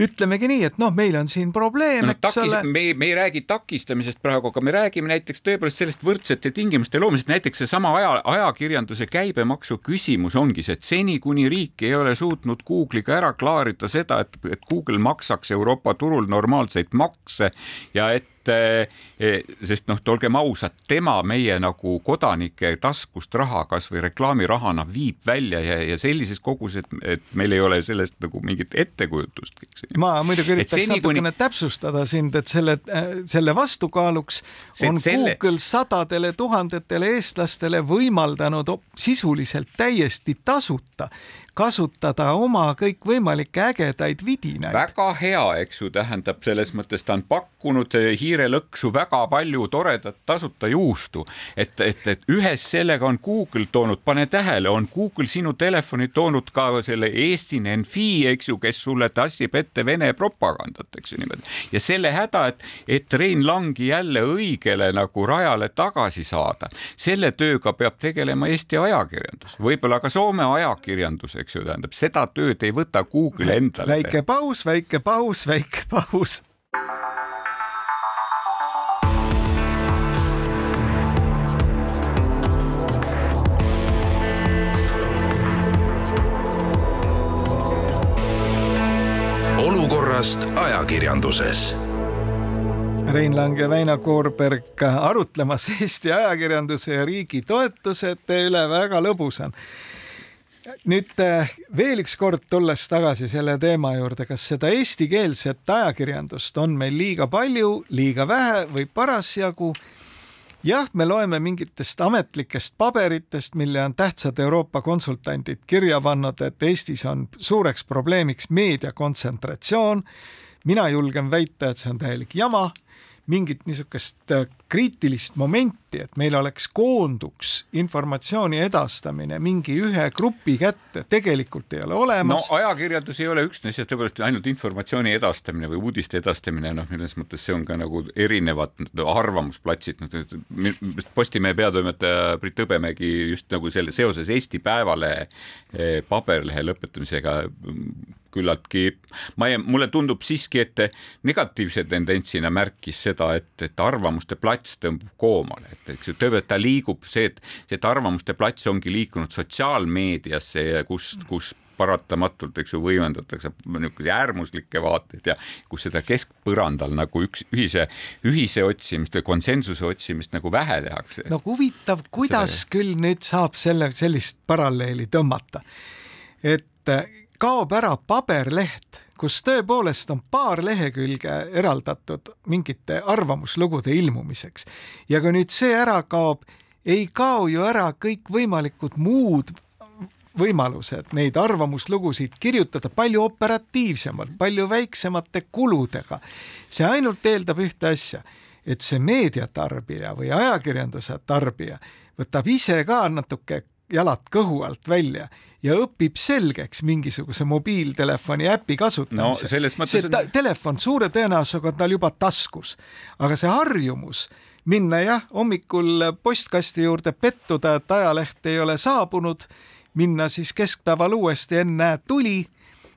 ütlemegi nii, et noh, meil on siin probleem no,, eks ole. me, me ei räägi takistamisest praegu, aga me räägime näiteks tõepoolest sellest võrdsete tingimuste loomisest, näiteks seesama aja, ajakirjanduse käibemaksu küsimus ongi see, et seni, kuni riik ei ole suutnud Google'iga ära klaarida seda, et, et Google maksaks Euroopa turul normaalseid makse ja et sest noh, olgem ausad, tema meie nagu kodanike taskust raha kasvõi reklaamirahana viib välja ja, ja sellises koguses, et, meil ei ole sellest nagu mingit ettekujutust. ma muidugi üritaks natukene kuni... täpsustada sind, et selle, selle vastukaaluks see, on selle... Google sadadele tuhandetele eestlastele võimaldanud sisuliselt täiesti tasuta kasutada oma kõikvõimalikke ägedaid vidinaid. väga hea, eks ju, tähendab selles mõttes ta on pakkunud hiirelõksu väga palju toredat tasuta juustu, et, et, et ühes sellega on Google toonud, pane tähele, on Google sinu telefoni toonud ka selle Eesti NFI, eks ju, kes sulle tassib ette Vene propagandat, eks ju niimoodi. ja selle häda, et, et Rein Langi jälle õigele nagu rajale tagasi saada, selle tööga peab tegelema Eesti ajakirjandus, võib-olla ka Soome ajakirjandus eks ju, tähendab seda tööd ei võta Google endale. väike paus, väike paus, väike paus. Olukorrast ajakirjanduses. Rein Lang ja Väino Koorberg arutlemas Eesti ajakirjanduse ja riigi toetusete üle, väga lõbus on nüüd eh, veel üks kord tulles tagasi selle teema juurde, kas seda eestikeelset ajakirjandust on meil liiga palju, liiga vähe või parasjagu? jah, me loeme mingitest ametlikest paberitest, mille on tähtsad Euroopa konsultandid kirja pannud, et Eestis on suureks probleemiks meedia kontsentratsioon. mina julgen väita, et see on täielik jama mingit niisugust äh, kriitilist momenti, et meil oleks koonduks informatsiooni edastamine mingi ühe grupi kätte, tegelikult ei ole olemas. no ajakirjandus ei ole üksnes ja tõepoolest ainult informatsiooni edastamine või uudiste edastamine, noh, selles mõttes see on ka nagu erinevad arvamusplatsid, noh, Postimehe peatoimetaja Brit Hõbemägi just nagu selle seoses Eesti Päevalehe eh, paberlehe lõpetamisega küllaltki, ma ei, mulle tundub siiski, et negatiivse tendentsina märkis seda, et, et arvamuste plats tõmbub koomale, et eks ju, ta liigub, see, et, see, et arvamuste plats ongi liikunud sotsiaalmeediasse, kus, kus paratamatult, eks ju, võimendatakse niisuguseid äärmuslikke vaateid ja kus seda keskpõrandal nagu üks ühise, ühise otsimist või konsensuse otsimist nagu vähe tehakse. no huvitav, kuidas seda... küll nüüd saab selle, sellist paralleeli tõmmata, et kaob ära paberleht, kus tõepoolest on paar lehekülge eraldatud mingite arvamuslugude ilmumiseks ja kui nüüd see ära kaob, ei kao ju ära kõikvõimalikud muud võimalused neid arvamuslugusid kirjutada palju operatiivsemalt, palju väiksemate kuludega. see ainult eeldab ühte asja, et see meediatarbija või ajakirjanduse tarbija võtab ise ka natuke jalad kõhu alt välja ja õpib selgeks mingisuguse mobiiltelefoni äpi kasutamise no,. see on... telefon suure tõenäosusega on tal juba taskus, aga see harjumus minna jah, hommikul postkasti juurde pettuda, et ajaleht ei ole saabunud, minna siis keskpäeval uuesti, ennäe tuli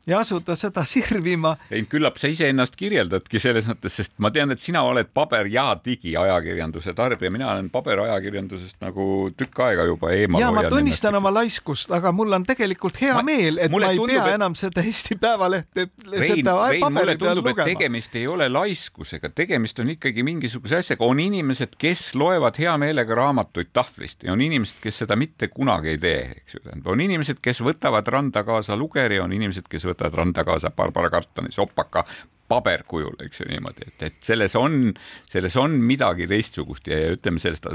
ja asuda seda sirvima. ei, küllap sa iseennast kirjeldadki selles mõttes, sest ma tean, et sina oled paber- ja digiajakirjanduse tarbija, mina olen paberajakirjandusest nagu tükk aega juba eemal. ja ma tunnistan oma laiskust, aga mul on tegelikult hea ma, meel, et ma ei tundub, pea et... enam seda Eesti Päevalehte, seda paberi peal lugema. tegemist ei ole laiskusega, tegemist on ikkagi mingisuguse asjaga, on inimesed, kes loevad hea meelega raamatuid tahvlist ja on inimesed, kes seda mitte kunagi ei tee, eks ju, on inimesed, kes võtavad randa kaasa lugeri, on inimesed, kes võtavad võtad randa kaasa Barbara kartuni sopaka paberkujul, eks ju niimoodi, et, et selles on, selles on midagi teistsugust ja, ja ütleme sellest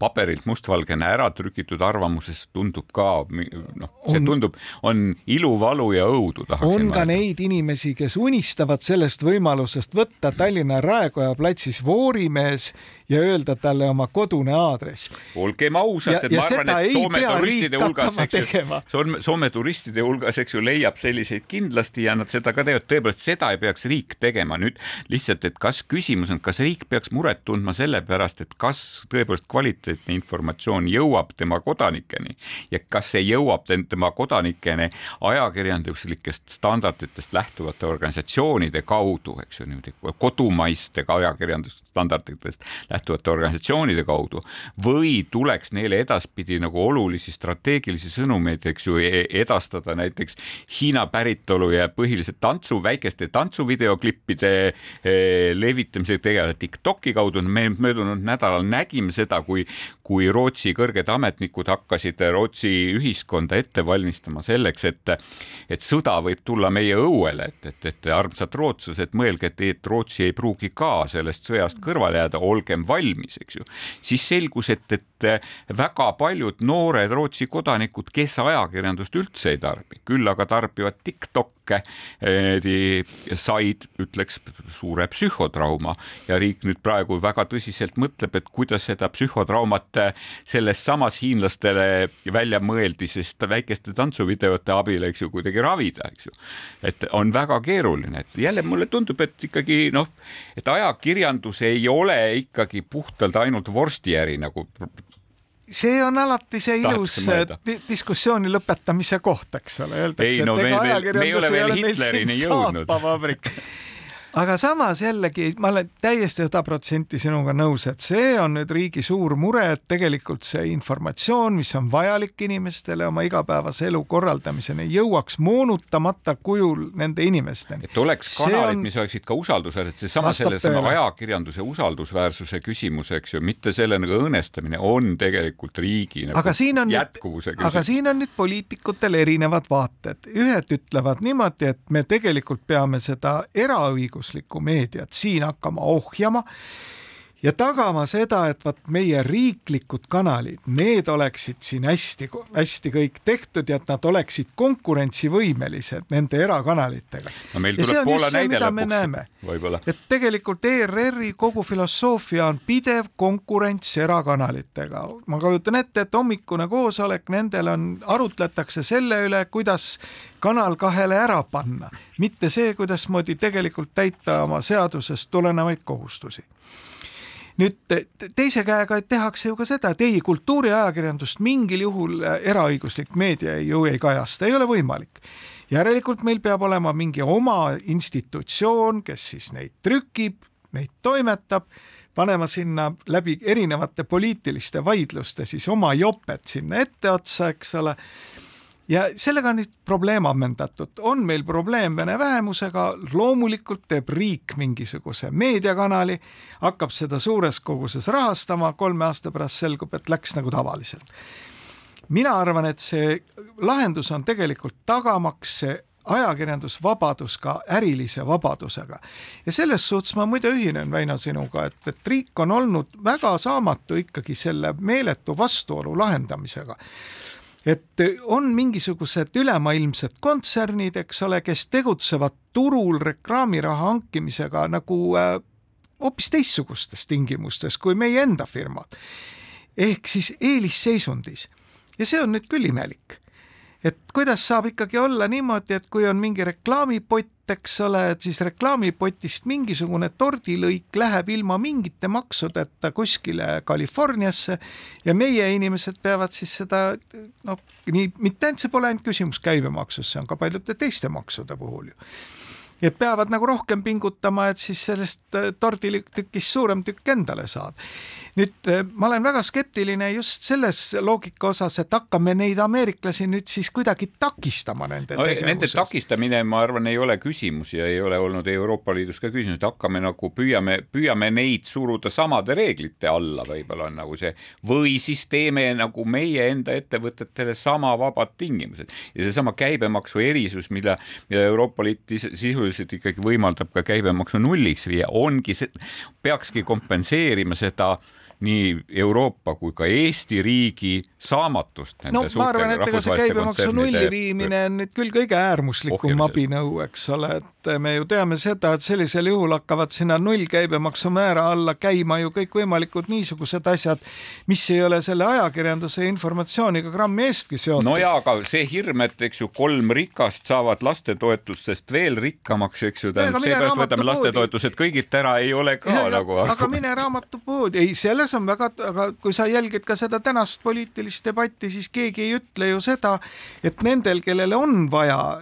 paberilt mustvalgena ära trükitud arvamusest tundub ka noh, see tundub, on ilu, valu ja õudu. on ka neid inimesi, kes unistavad sellest võimalusest võtta Tallinna Raekoja platsis voorimees ja öelda talle oma kodune aadress. olgem ausad, et ma arvan, et Soome turistide hulgas, eks ju, Soome, Soome turistide hulgas, eks ju, leiab selliseid kindlasti ja nad seda ka teevad, tõepoolest seda ei peaks riik riik tegema. nüüd lihtsalt, et kas küsimus on, kas riik peaks muret tundma selle pärast, et kas tõepoolest kvaliteetne informatsioon jõuab tema kodanikeni ja kas see jõuab tema kodanikeni ajakirjanduslikest standarditest lähtuvate organisatsioonide kaudu, eks ju niimoodi, kodumaiste ajakirjandusstandarditest lähtuvate organisatsioonide kaudu või tuleks neile edaspidi nagu olulisi strateegilisi sõnumeid, eks ju, e-, edastada näiteks Hiina päritolu ja põhiliselt tantsu, väikeste tantsuvideo videoklippide eh, levitamisega tegeleda TikToki kaudu. me möödunud nädalal nägime seda, kui, kui Rootsi kõrged ametnikud hakkasid Rootsi ühiskonda ette valmistama selleks, et, et sõda võib tulla meie õuele, et, et, et armsad rootslased, mõelge, et, et Rootsi ei pruugi ka sellest sõjast kõrvale jääda, olgem valmis, eks ju. siis selgus, et, et väga paljud noored Rootsi kodanikud, kes ajakirjandust üldse ei tarbi, küll aga tarbivad TikTok'i, said ütleks suure psühhotrauma ja riik nüüd praegu väga tõsiselt mõtleb, et kuidas seda psühhotraumat selles samas hiinlastele välja mõeldi, sest väikeste tantsuvideote abil, eks ju, kuidagi ravida, eks ju. et on väga keeruline, et jälle mulle tundub, et ikkagi noh, et ajakirjandus ei ole ikkagi puhtalt ainult vorstiäri nagu see on alati see ilus diskussiooni lõpetamise koht, eks ole, öeldakse, et ega ajakirjandus ei ole meil siin saapavabrik aga samas jällegi ma olen täiesti sada protsenti sinuga nõus, et see on nüüd riigi suur mure, et tegelikult see informatsioon, mis on vajalik inimestele oma igapäevase elu korraldamiseni, jõuaks moonutamata kujul nende inimesteni. et oleks kanalid on..., mis oleksid ka usaldusväärsed, seesama sellesama ajakirjanduse usaldusväärsuse küsimus, eks ju, mitte selle nagu õõnestamine on tegelikult riigi nagu aga siin on jätkuvuse küsimus. aga siin on nüüd poliitikutel erinevad vaated, ühed ütlevad niimoodi, et me tegelikult peame seda eraõigust avalik-õiguslikku meediat siin hakkama ohjama ja tagama seda, et vot meie riiklikud kanalid, need oleksid siin hästi-hästi kõik tehtud ja et nad oleksid konkurentsivõimelised nende erakanalitega. no meil tuleb Poola näide lõpuks võib-olla. et tegelikult ERR-i kogu filosoofia on pidev konkurents erakanalitega. ma kujutan ette, et hommikune koosolek nendel on, arutletakse selle üle, kuidas Kanal kahele ära panna, mitte see, kuidasmoodi tegelikult täita oma seadusest tulenevaid kohustusi nüüd teise käega tehakse ju ka seda, et ei, kultuuriajakirjandust mingil juhul äh, eraõiguslik meedia ju ei kajasta, ei ole võimalik. järelikult meil peab olema mingi oma institutsioon, kes siis neid trükib, neid toimetab, panema sinna läbi erinevate poliitiliste vaidluste siis oma jopet sinna etteotsa, eks ole ja sellega on nüüd probleem ammendatud, on meil probleem vene vähemusega, loomulikult teeb riik mingisuguse meediakanali, hakkab seda suures koguses rahastama, kolme aasta pärast selgub, et läks nagu tavaliselt. mina arvan, et see lahendus on tegelikult tagamaks see ajakirjandusvabadus ka ärilise vabadusega. ja selles suhtes ma muide ühinen, Väino, sinuga, et, et riik on olnud väga saamatu ikkagi selle meeletu vastuolu lahendamisega et on mingisugused ülemaailmsed kontsernid, eks ole, kes tegutsevad turul reklaamiraha hankimisega nagu äh, hoopis teistsugustes tingimustes kui meie enda firmad. ehk siis eelisseisundis ja see on nüüd küll imelik et kuidas saab ikkagi olla niimoodi, et kui on mingi reklaamipott, eks ole, et siis reklaamipotist mingisugune tordilõik läheb ilma mingite maksudeta kuskile Californiasse ja meie inimesed peavad siis seda noh, nii, mitte ainult see pole ainult küsimus käibemaksus, see on ka paljude teiste maksude puhul ju. Et peavad nagu rohkem pingutama, et siis sellest torditükist suurem tükk endale saada nüüd eh, ma olen väga skeptiline just selles loogika osas, et hakkame neid ameeriklasi nüüd siis kuidagi takistama nende no, tegevuses. Nende takistamine, ma arvan, ei ole küsimus ja ei ole olnud Euroopa Liidus ka küsimus, et hakkame nagu püüame, püüame neid suruda samade reeglite alla, võib-olla on nagu see, või siis teeme nagu meie enda ettevõtetele sama vabad tingimused ja seesama käibemaksu erisus, mida, mida Euroopa Liit sisuliselt ikkagi võimaldab ka käibemaksu nulliks viia, ongi see, peakski kompenseerima seda nii Euroopa kui ka Eesti riigi saamatust. no ma arvan, et ega see käibemaksu nulli viimine on nüüd küll kõige äärmuslikum abinõu, eks ole, et me ju teame seda, et sellisel juhul hakkavad sinna nullkäibemaksumäära alla käima ju kõikvõimalikud niisugused asjad, mis ei ole selle ajakirjanduse informatsiooniga grammi eestki seotud. no jaa, aga see hirm, et eks ju kolm rikast saavad lastetoetustest veel rikkamaks, eks ju, tähendab, seepärast võtame lastetoetused kõigilt ära, ei ole ka ja, nagu. aga mine raamatupoodi, ei selles selles on väga, aga kui sa jälgid ka seda tänast poliitilist debatti, siis keegi ei ütle ju seda, et nendel, kellele on vaja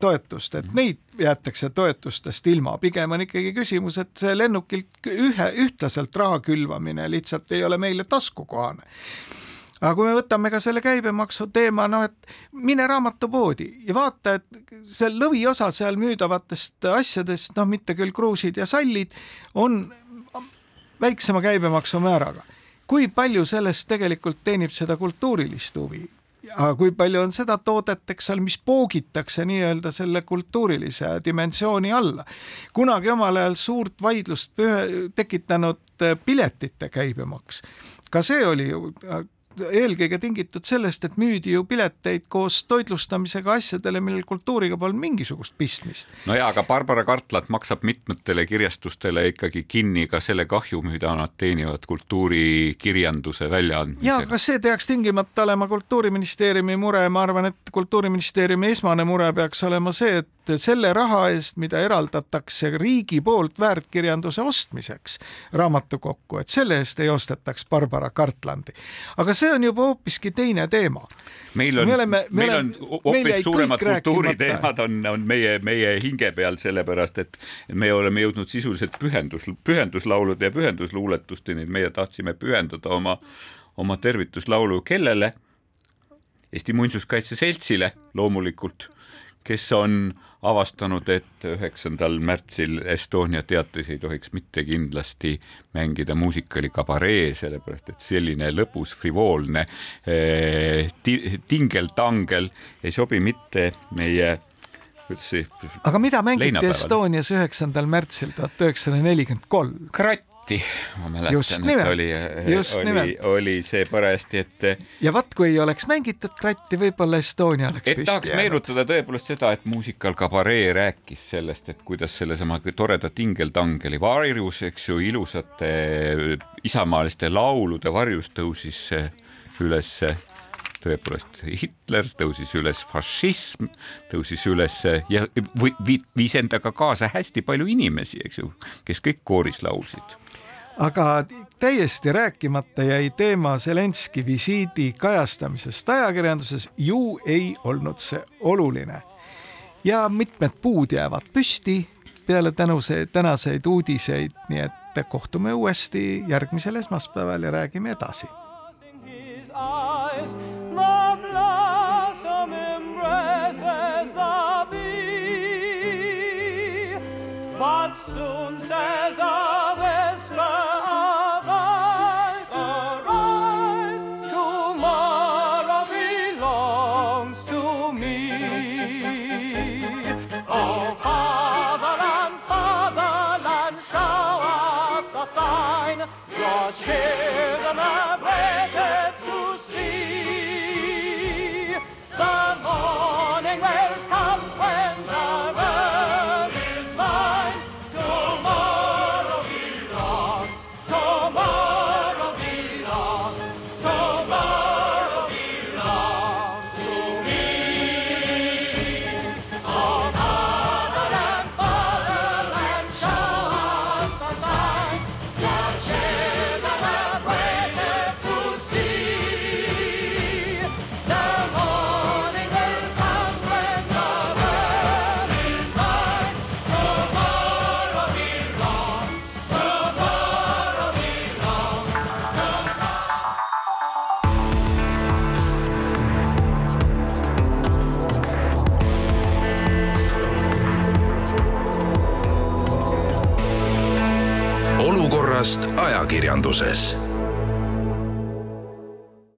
toetust, et neid jäetakse toetustest ilma, pigem on ikkagi küsimus, et see lennukilt ühe, ühtlaselt raha külvamine lihtsalt ei ole meile taskukohane. Aga kui me võtame ka selle käibemaksu teema, noh et mine raamatupoodi ja vaata, et see lõviosa seal müüdavatest asjadest, noh mitte küll kruusid ja sallid, on väiksema käibemaksumääraga. kui palju sellest tegelikult teenib seda kultuurilist huvi? aga kui palju on seda toodet, eks ole, mis poogitakse nii-öelda selle kultuurilise dimensiooni alla. kunagi omal ajal suurt vaidlust tekitanud piletite käibemaks, ka see oli ju eelkõige tingitud sellest, et müüdi ju pileteid koos toitlustamisega asjadele, millel kultuuriga polnud mingisugust pistmist. no jaa, aga Barbara Kartlat maksab mitmetele kirjastustele ikkagi kinni ka selle kahju, mida nad teenivad kultuurikirjanduse väljaandmisega. jaa, kas see peaks tingimata olema Kultuuriministeeriumi mure, ma arvan, et Kultuuriministeeriumi esmane mure peaks olema see, et selle raha eest, mida eraldatakse riigi poolt väärtkirjanduse ostmiseks raamatukokku, et selle eest ei ostetaks Barbara Cartlandi. aga see on juba hoopiski teine teema. meil on, meil oleme, on hoopis suuremad kultuuriteemad on, on meie, meie hinge peal, sellepärast et me oleme jõudnud sisuliselt pühendus, pühenduslaulude ja pühendusluuletusteni, et meie tahtsime pühendada oma, oma tervituslaulu kellele? Eesti Muinsuskaitse Seltsile loomulikult kes on avastanud, et üheksandal märtsil Estonia teatris ei tohiks mitte kindlasti mängida muusikali kabaree, sellepärast et selline lõbus frivoolne eh, tingeltangel ei sobi mitte meie üldse. aga mida mängiti Estonias üheksandal märtsil tuhat üheksasada nelikümmend kolm? kratt Mati, ma mäletan, et oli, oli, oli see parajasti, et. ja vaat, kui ei oleks mängitud kratti, võib-olla Estonia oleks et püsti tahaks jäänud. meenutada tõepoolest seda, et muusikal Kabaree rääkis sellest, et kuidas sellesama toreda tingeltangeli varjus, eks ju, ilusate isamaaliste laulude varjus tõusis üles tõepoolest Hitler, tõusis üles fašism, tõusis üles ja viis endaga kaasa hästi palju inimesi, eks ju, kes kõik kooris laulsid aga täiesti rääkimata jäi teema Zelenski visiidi kajastamisest ajakirjanduses, ju ei olnud see oluline. ja mitmed puud jäävad püsti peale tänuseid, tänaseid uudiseid, nii et kohtume uuesti järgmisel esmaspäeval ja räägime edasi. soon says I. ajakirjanduses